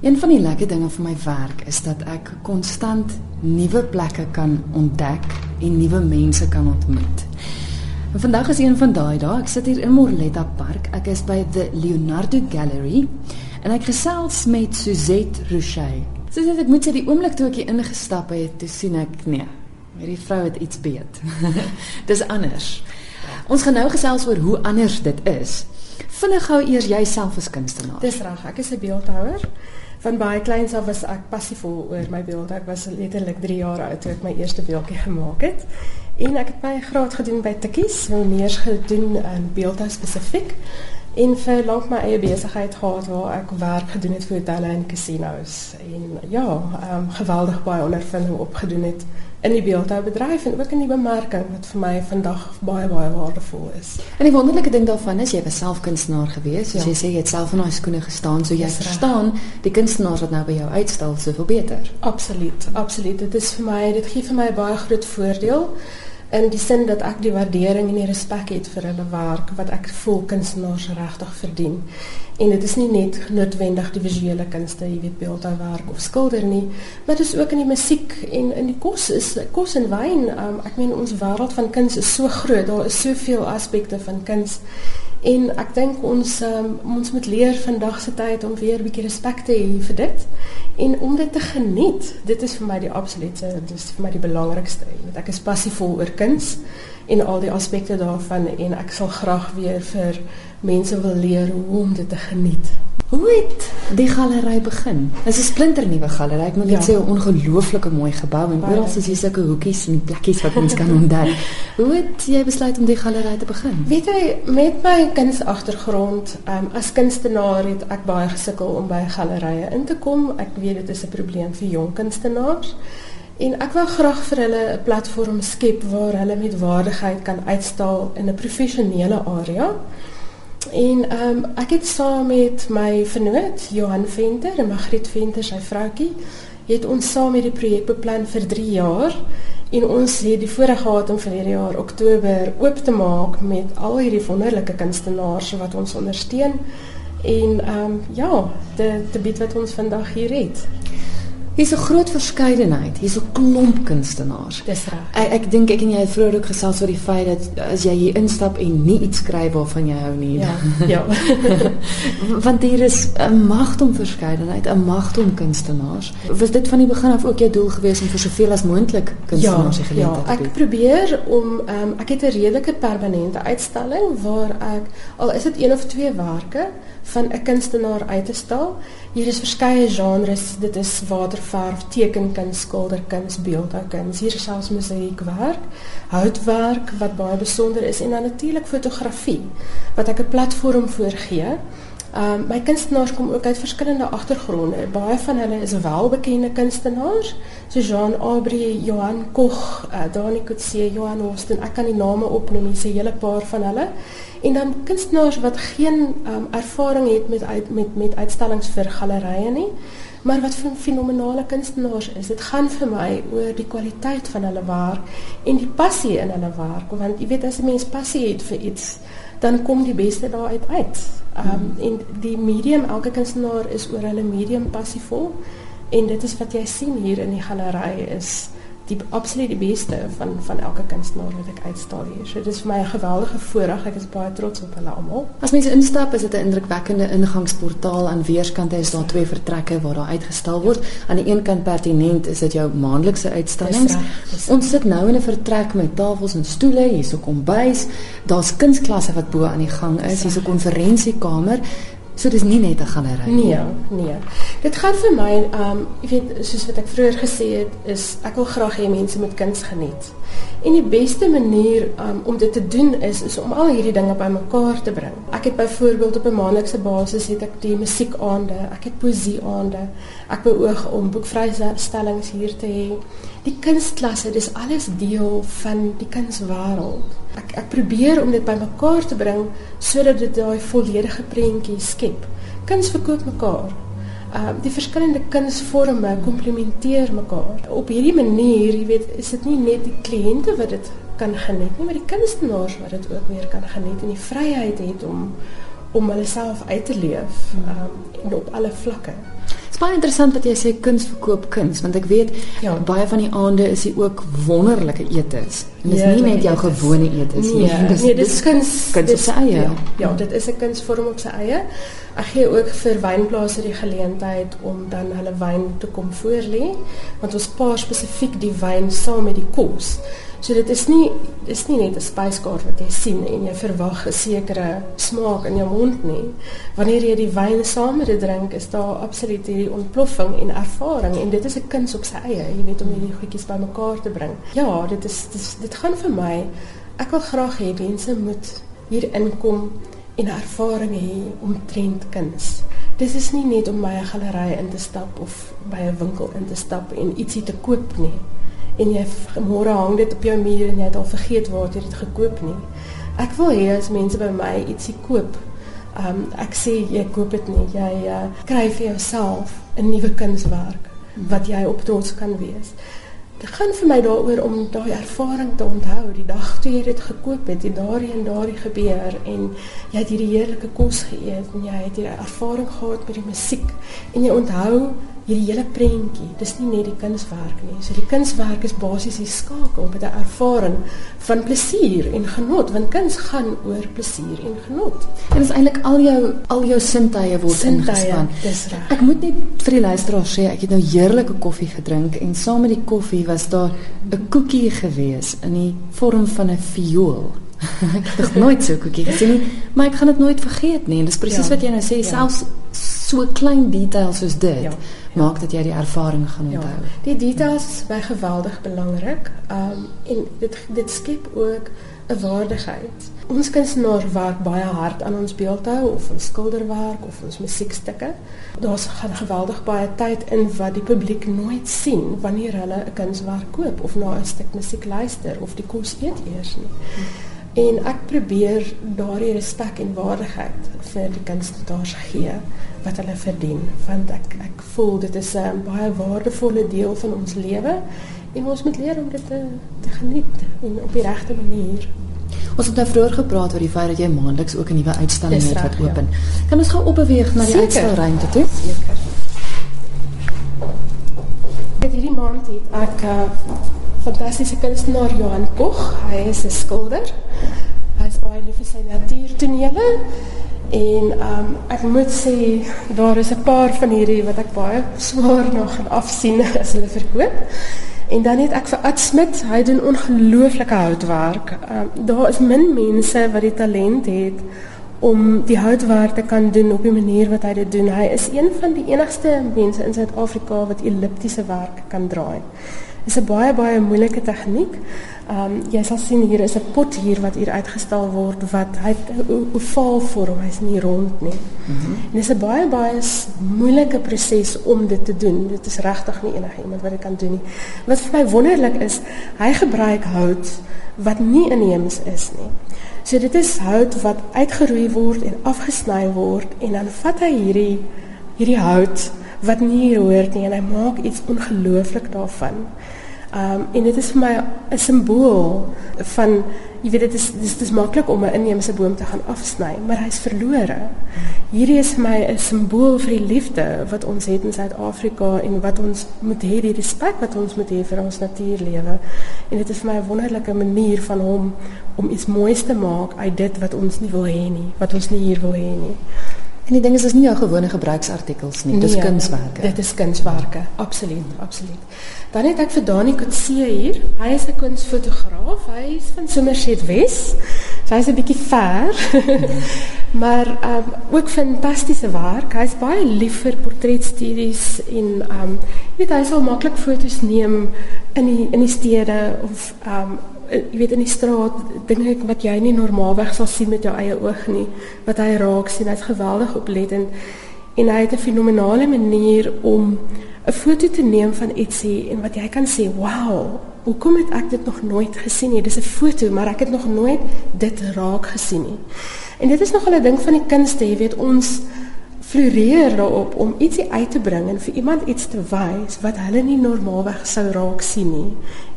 Een van die lekker dinge van my werk is dat ek konstant nuwe plekke kan ontdek en nuwe mense kan ontmoet. En vandag is een van daai dae. Ek sit hier in Morletta Park. Ek is by the Leonardo Gallery en ek gesels met Suzette Rochey. Suzette, ek moet sê die oomblik toe ek hier ingestap het, toe sien ek nee, hierdie vrou het iets beet. Dis anders. Ons gaan nou gesels oor hoe anders dit is. Vinnig gou eers jouself as kunstenaar. Dis reg, ek is 'n beeldhouer. Van baie kleins af was ek passievol oor my beeld. Ek was letterlik 3 jaar oud toe ek my eerste beeldjie gemaak het. En ek het my graad gedoen by Tikkies, my meers gedoen in beeldhou spesifiek. En vir lank my eie besigheid gehad waar ek werk gedoen het vir hotelle en casinos. En ja, ehm um, geweldig baie ondervinding opgedoen het in die beeldhoubedryf en ook in die bemarking wat vir my vandag baie baie waardevol is. En die wonderlike ding daarvan is jy was self kunstenaar gewees, soos ja. jy sê jy het self in daai skoene gestaan, so jy yes, verstaan die kunstenaars wat nou by jou uitstal soveel beter. Absoluut, absoluut. Dit is vir my, dit gee vir my baie groot voordeel in die sin dat ek die waardering en die respek het vir hulle werk wat ek voel kunstenaars regtig verdien. En dit is nie net noodwendig die visuele kunste, jy weet beeldhouwerk of skilder nie, maar dit is ook in die musiek en in die kos is kos en wyn. Um, ek meen ons wêreld van kuns is so groot, daar is soveel aspekte van kuns. En ek dink ons um, ons moet leer vandag se tyd om weer 'n bietjie respek te hê vir dit en om dit te geniet. Dit is vir my die absolute, dit is vir my die belangrikste. Want ek is passievol oor kuns en al die aspekte daarvan en ek sal graag weer vir mense wil leer hoe om dit te geniet. Hoe het die galery begin? Dit is 'n splinternuwe galery. Ek moet net ja. sê 'n ongelooflike mooi gebou en oral is hier sulke hoekies en plekkies wat ons kan ontdek. Hoe het jy besluit om die galery te begin? Weet jy, met my kunsagtergrond, um, as kunstenaar het ek baie gesukkel om by galerye in te kom. Ek weet dit is 'n probleem vir jong kunstenaars. En ek wil graag vir hulle 'n platform skep waar hulle met waardigheid kan uitstal in 'n professionele area. En ehm um, ek het saam met my vernoot Johan Venter en Magriet Venter sy vroutjie het ons saam met die projek beplan vir 3 jaar en ons het die voorreg gehad om vir hierdie jaar Oktober oop te maak met al hierdie wonderlike kunstenaars wat ons ondersteun en ehm um, ja, dit te bied wat ons vandag hier het. Hier's 'n groot verskeidenheid. Hier's 'n klomp kunstenaars. Dis reg. Ek ek dink ek en jy het vroeër ook gesels oor die feit dat as jy hier instap en nie iets skryf waarvan jy hou nie. Ja. ja. Want hier is 'n magtom verskeidenheid, 'n magtom kunstenaars. Was dit van die begin af ook jou doel geweest om vir soveel as moontlik kunstenaars ja, te geleentheid ja, te bied? Ja, ek probeer om um, ek het 'n redelike permanente uitstalling waar ek al is dit een of twee werke van 'n kunstenaar uit te stal. Hier is verskeie genres. Dit is waterverf, tekenkuns, skilderkuns, beeldhoukuns. Hier is selfs musiekwerk, houtwerk wat baie besonder is en dan natuurlik fotografie wat ek 'n platform voorgee. Um my kunstenaars kom ook uit verskillende agtergronde. Baie van hulle is welbekende kunstenaars, so Jean Aubry, Johan Koch, uh, Dani Kutse, Johan Hosten. Ek kan die name opnoem, hier's 'n hele paar van hulle en dan kunstenaars wat geen um, ervaring het met uit, met met uitstallings vir gallerye nie maar wat fenomenale kunstenaars is dit gaan vir my oor die kwaliteit van hulle werk en die passie in hulle werk want jy weet as 'n mens passie het vir iets dan kom die beste daaruit uit. Um, en die medium elke kunstenaar is oor hulle medium passievol. En dit is wat jy sien hier in die galery is die absoluut die beste van van elke kunstenaar wat ek uitstal hier. So dit is vir my 'n geweldige voorreg. Ek is baie trots op hulle almal. As mense instap, is dit 'n indrukwekkende ingangsportaal. Aan weerskante is daar twee vertrekke waar daar uitgestal word. Aan die een kant pertinent is dit jou maandelikse uitstallings. Ons sit nou in 'n vertrek met tafels en stoele, hier's 'n kombuis, daar's kunsklasse wat bo aan die gang is, hier's 'n konferensiekamer. So dis nie net 'n galery nie. Nee, nee. Dit gaan vir my, ehm, um, jy weet, soos wat ek vroeër gesê het, is ek wil graag hê mense moet kuns geniet. En die beste manier um, om dit te doen is is om al hierdie dinge bymekaar te bring. Ek het byvoorbeeld op 'n maandelikse basis het ek die musiekaande, ek het poesieaande. Ek beoog om boekvrystellings hier te hê. Die kunstklasse, dis alles deel van die kunswêreld. Ek ek probeer om dit bymekaar te bring sodat dit daai volledige prentjie skep. Kuns verkoop mekaar uh, die verskillende kunsvorme komplementeer mekaar. Op hierdie manier, jy weet, is dit nie net die kliënte wat dit kan geniet nie, maar die kunstenaars wat dit ook weer kan geniet en die vryheid het om om hulle self uit te leef um, op alle vlakke baie interessant wat jy sê kuns verkoop kuns want ek weet ja. baie van die aande is hier ook wonderlike etes. En dis ja, nie net jou etes. gewone etes nee, nie. Dis nee, dis kuns kuns op sy eie. Ja, ja, dit is 'n kunsvorm op sy eie. Ek gee ook vir wynplase die geleentheid om dan hulle wyn te kom voorlê want ons paar spesifiek die wyn saam met die kos. So dit is nie dis nie net 'n spyskaart wat jy sien en jy verwag 'n sekere smaak in jou mond nie. Wanneer jy die wyn saam met dit drink, is daar absoluut hierdie ontploffing en ervaring en dit is 'n kuns op sy eie, jy weet om hierdie goedjies bymekaar te bring. Ja, dit is dit, dit gaan vir my ek wil graag hê mense moet hier inkom en ervaring hê omtrent kuns. Dit is nie net om by 'n galery in te stap of by 'n winkel in te stap en ietsie te koop nie en jy môre hang dit op jou muur en jy het al vergeet waar jy dit gekoop nie. Ek wil hê as mense by my ietsie koop, um, ek sê jy koop dit nie, jy uh, kry vir jouself 'n nuwe kunswerk wat jy op trots kan wees. Dit gaan vir my daaroor om daai ervaring te onthou, die dag toe jy dit gekoop het, en daardie en daardie gebeur en jy het hierdie heerlike kos geëet en jy het hierdie ervaring gehad met die musiek en jy onthou hierdie hele prentjie, dis nie net die kunswerk nie. So die kunswerk is basies die skakel met 'n ervaring van plesier en genot, want kuns gaan oor plesier en genot. En dit is eintlik al jou al jou sintuie word sintuie, ingespan. Dis reg. Ek moet net vir die luisteraars sê, ek het nou heerlike koffie gedrink en saam met die koffie was daar 'n koekie gewees in die vorm van 'n viool. ek het nog nooit so 'n koekie gesien nie, maar ek gaan dit nooit vergeet nie. En dis presies ja, wat jy nou sê, ja. selfs so klein detail soos dit. Ja maak dat jy die ervaring gaan ja, onthou. Ja, die details is baie geweldig belangrik. Um en dit dit skep ook 'n waardigheid. Ons kunstenaar werk baie hard aan ons beeldhou of ons skilderwerk of ons musiekstukke. Daar's gaan geweldig baie tyd in wat die publiek nooit sien wanneer hulle 'n kunswerk koop of na 'n stuk musiek luister of die kos eet eers nie. En ek probeer daardie respek en waardigheid vir die kunstenaars gee wat hulle verdien want ek ek voel dit is 'n baie waardevolle deel van ons lewe en ons moet leer om dit te, te geniet en op die regte manier. Ons het nou vroeër gepraat oor die feit dat jy maandeliks ook 'n nuwe uitstalling het wat open. Ja. Kan ons gou opbeweeg na die uitstalruimte toe? Seker. Dit hierdie maand het ek uh, fantastiese kunstenaar Johan Koch. Hy is 'n skilder. Hy is baie lief sy natuurtonele En um ek moet sê daar is 'n paar van hierdie wat ek baie swaar nog gaan afsien as hulle verkoop. En dan het ek vir Ad Smit, hy doen ongelooflike houtwerk. Um daar is min mense wat die talent het om die houtwerk te kan doen op die manier wat hy dit doen. Hy is een van die enigste mense in Suid-Afrika wat elliptiese werk kan draai. Is 'n baie baie moeilike tegniek. Ehm um, jy sal sien hier is 'n pot hier wat hier uitgestal word wat hy 'n ovaal vorm, hy's nie rond nie. Mm -hmm. En dit is 'n baie baie moeilike proses om dit te doen. Dit is regtig nie enige iemand wat dit kan doen nie. Wat vir my wonderlik is, hy gebruik hout wat nie inheems is nie. So dit is hout wat uitgeroei word en afgesny word en dan vat hy hierdie hierdie hout wat nie hier hoort nie en hy maak iets ongelooflik daarvan. Um en dit is vir my 'n simbool van jy weet dit is dis dis maklik om 'n inheemse boom te gaan afsny, maar hy's verlore. Hierdie is vir my 'n simbool vir die liefde wat ons het in Suid-Afrika en wat ons moet hê die respek wat ons moet hê vir ons natuurlewe. En dit is vir my 'n wonderlike manier van hom om iets moois te maak uit dit wat ons nie wil hê nie, wat ons nie hier wil hê nie. En die ding is dis nie jou gewone gebruiksartikels nie, dis nee, kunswerke. Dit is kunswerke, absoluut, absoluut. Dan het ek vir Dani Kotse hier. Hy is 'n kunsfotograaf. Hy is van Somerset Wes. So hy's 'n bietjie ver. maar um ook fantastiese werk. Hy's baie lief vir portretstudies en um jy weet hy sal maklik foto's neem in die in die stede of um Eh, jy weet in die straat dinge wat jy nie normaalweg sal sien met jou eie oog nie wat hy raak sien. Hy's geweldig oplettend. En hy het 'n fenominale manier om 'n foto te neem van ietsie en wat jy kan sê wow hoekom het ek dit nog nooit gesien nie? Dis 'n foto maar ek het nog nooit dit raak gesien nie. En dit is nogal 'n ding van die kunste jy weet ons floreer daarop om ietsie uit te bring en vir iemand iets te wys wat hulle nie normaalweg sou raak sien nie.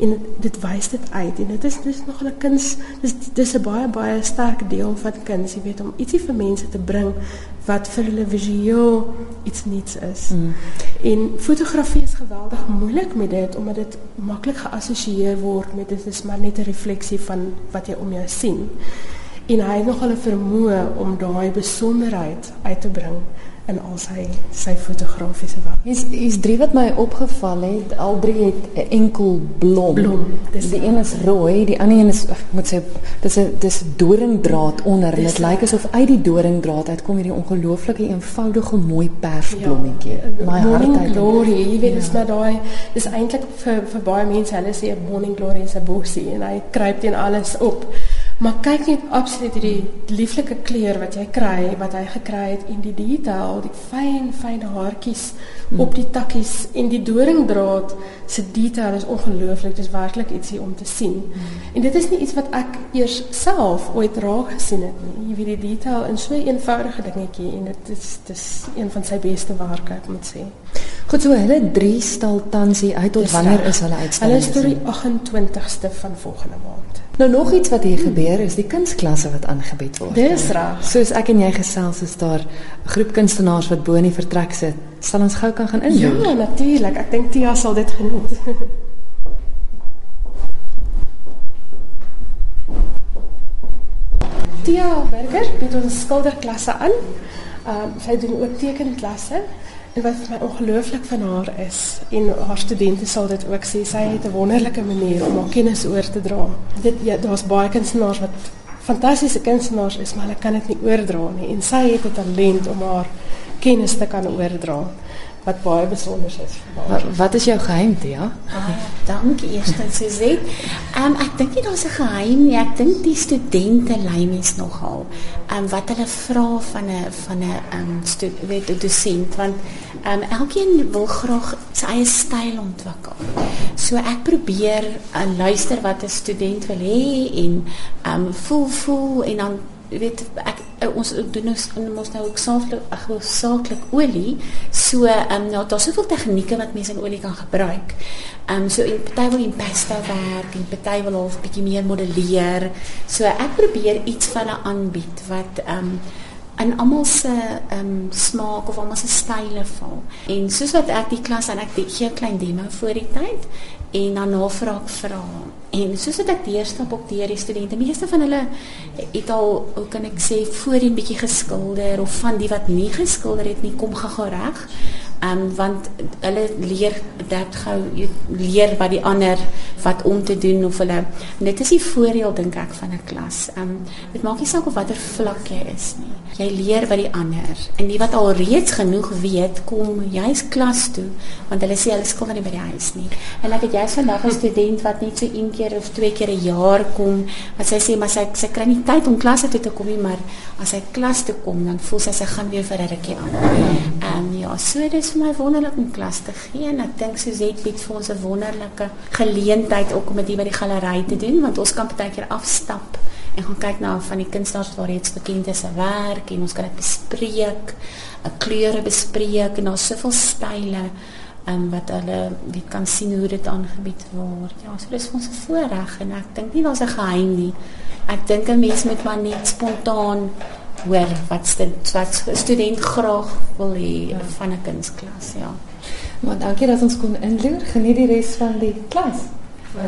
En dit, wys dit uit en dit is dis nog 'n kuns. Dis dis 'n baie baie sterk deel van kuns, jy weet, om ietsie vir mense te bring wat vir hulle visueel iets niets is. Mm. En fotografie is geweldig moeilik met dit omdat dit maklik geassosieer word met dit is maar net 'n refleksie van wat jy om jou sien en hy het nog 'n vermoë om daai besonderheid uit te bring in al sy sy fotografiese werk. Hier's hier's drie wat my opgeval het. Al drie het 'n enkel blom. blom die een is rooi, die ander een is ek moet sê dis 'n dis doringdraad onder en dit lyk asof uit die doringdraad uitkom hierdie ongelooflike eenvoudige mooi persblommetjie. Ja, my hart glory, jy weet dis ja. maar daai dis eintlik vir vir baie mense hulle sê 'n morning glory is 'n bossie en hy kruip teen alles op. Maar kyk net absoluut hierdie lieflike kleur wat jy kry, wat hy gekry het en die detail, die fyn fyn haartjies mm. op die takkies en die doringdraad se detail is ongelooflik. Dit is werklik ietsie om te sien. Mm. En dit is nie iets wat ek eers self ooit raak gesien het nie. Jy weet die detail in so 'n eenvoudige dingetjie en dit is dis een van sy beste werke, ek moet sê. Goed so, hulle drie stal tans hier uit tot wanneer is hulle uitstalling? Hulle is tot die 28ste van volgende maand. Nou nog iets wat hier gebeur is die kunsklasse wat aangebied word. Dis reg. Soos ek en jy gesels is daar 'n groep kunstenaars wat bo in die vertrek sit. Sal ons gou kan gaan inloop? Ja, natuurlik. Ek dink Tia sal dit geniet. Tia Berger bied ons skilderklasse aan. Ehm um, sy doen ook tekenklasse. Wat vir my ongelooflik van haar is en haar studente sal dit ook sê, sy het 'n wonderlike manier om haar kennis oor te dra. Dit ja, daar's baie kunstenaars wat fantastiese kunstenaars is, maar hulle kan dit nie oordra nie en sy het 'n talent om haar kennis te kan oordra wat baie besonder is. Wat, wat is jou geheim, Tia? Ah, dankie eerstens Suzet. Ehm um, ek dink nie daar's 'n geheim nie. Ek dink die studente lei mens nogal. Ehm um, wat hulle vra van 'n van 'n ehm um, weet 'n dosent want ehm um, elkeen wil graag sy eie styl ontwikkel. So ek probeer uh, luister wat 'n student wil hê en ehm um, voel voel en dan weet ek eh, ons doen ons ons nou ook saaklik ag saaklik olie so ehm um, nou daar's soveel tegnieke wat mense in olie kan gebruik. Ehm um, so en party wil in pasta werk en party wil half bietjie meer modelleer. So ek probeer iets van 'n aanbied wat ehm um, en almal se um, smaak of almal se style val. En soos wat ek die klas en ek gee 'n klein demo voor die tyd en dan navraag vra. En soos wat ek deurstap op deur die studente, meeste van hulle het al, hoe kan ek sê, voorheen bietjie geskilder of van die wat nie geskilder het nie, kom gaga reg. Um, want hulle leer dat gou leer wat die ander wat om te doen of hulle dit is die voordeel dink ek van 'n klas. Um, dit maak nie saak of watter vlak jy is nie. Jy leer by die ander en die wat al reeds genoeg weet, kom jy's klas toe want hulle sê hulle skuld nie by die huis nie. En ek het jy's vandag 'n student wat net so een keer of twee keer 'n jaar kom wat sy sê maar sy sy kry nie tyd om klasse toe te kom nie, maar as sy klas toe kom dan voel sy sy gaan weer vir 'n rukkie aan. Um, ja, so dis vir my wonderlik om klas te gee en ek dink Suzette bied vir ons 'n wonderlike geleentheid ook om dit by die galery te doen want ons kan baie keer afstap en gaan kyk na van die kunstenaars wat reeds bekend is se werk en ons kan dit bespreek, 'n kleure bespreek en daar's soveel style en wat hulle weet kan sien hoe dit aangebied word. Ja, so dis ons voorreg en ek dink nie daar's 'n geheim nie. Ek dink 'n mens moet maar net spontaan hoor wat wat student graag wil hê ja. van 'n kunsklas, ja. Maar dankie dat ons kon inloer. Geniet die res van die klas.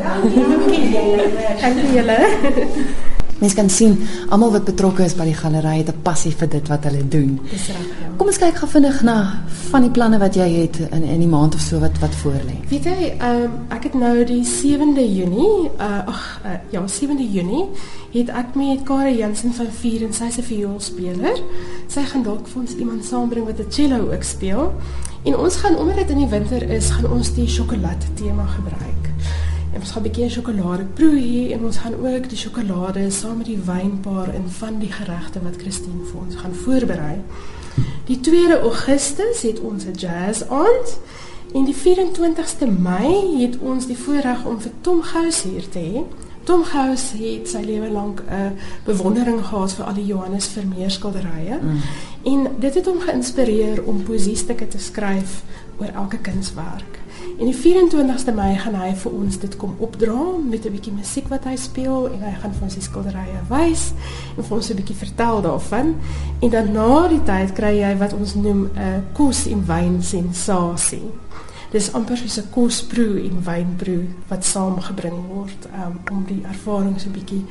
Ja, dankie julle. Dankie julle. Mens kan sien almal wat betrokke is by die galery het 'n passie vir dit wat hulle doen. Dis reg. Ja. Kom ons kyk gou vinnig na van die planne wat jy het in in die maand of so wat wat voorlê. Weet jy, um, ek het nou die 7de Junie, uh ag uh, ja, 7de Junie het ek met Kare Jansen van 4 en sy se vioolspeler. Sy gaan dalk vir ons iemand saambring wat 'n cello ook speel. En ons gaan omdat dit in die winter is, gaan ons die sjokolade tema gebruik. En ons gaan 'n bietjie sjokolade proe hier en ons gaan ook die sjokolade saam met die wynpaar in van die geregte wat Christine vir ons gaan voorberei. Die 2de Augustus het ons 'n jazz aand en die 24ste Mei het ons die voorreg om vir Tom Gous hier te hê Tom Gous het sy lewe lank 'n bewondering gehad vir al die Johannes Vermeer skilderye. Mm. En dit het hom geïnspireer om poesiestukke te skryf oor elke kunswerk. En die 24ste Mei gaan hy vir ons dit kom opdra met 'n bietjie musiek wat hy speel en hy gaan vir ons die skilderye wys en vir ons 'n bietjie vertel daarvan. En dan na die tyd kry jy wat ons noem 'n kos en wyn sensasie. Dis amper soos 'n kosproe en wynproe wat saamgebring word um, om die ervaring so 'n bietjie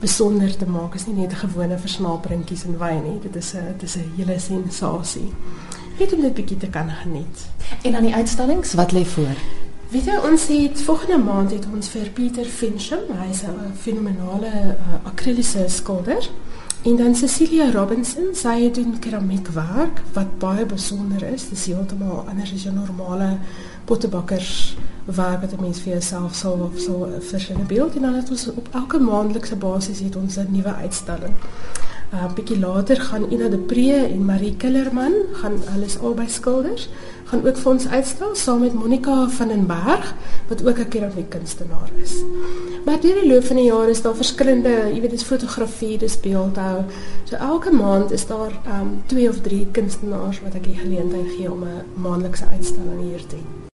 besonder te maak. Dit is nie net 'n gewone versnaperinkies en wyn nie. Dit is 'n dit is 'n hele sensasie net om dit bietjie te kan geniet. En aan die uitstallings, wat lê voor? Weet jy, ons het volgende maand het ons vir Pieter Fincham, hy's 'n fenomenale uh, akriliese skilder. En dan Cecilia Robinson, sy doen keramiekwerk wat baie besonder is. Dit is heeltemal anders as jou normale pottebakkers werk wat 'n mens vir jouself sal of so 'n verskillende beeld en dan het ons op elke maandelikse basis het ons 'n nuwe uitstalling. 'n uh, bietjie later gaan Ina de Pre en Marie Killerman gaan alles albei skilders gaan ook vir ons uitstel saam met Monica van den Berg wat ook 'n keramiekkunstenaar is. Maar deur die loop van die jare is daar verskillende, jy weet, dis fotografie, dis beeldhou. So elke maand is daar um twee of drie kunstenaars wat ek die geleentheid gee om 'n maandelikse uitstalling hier te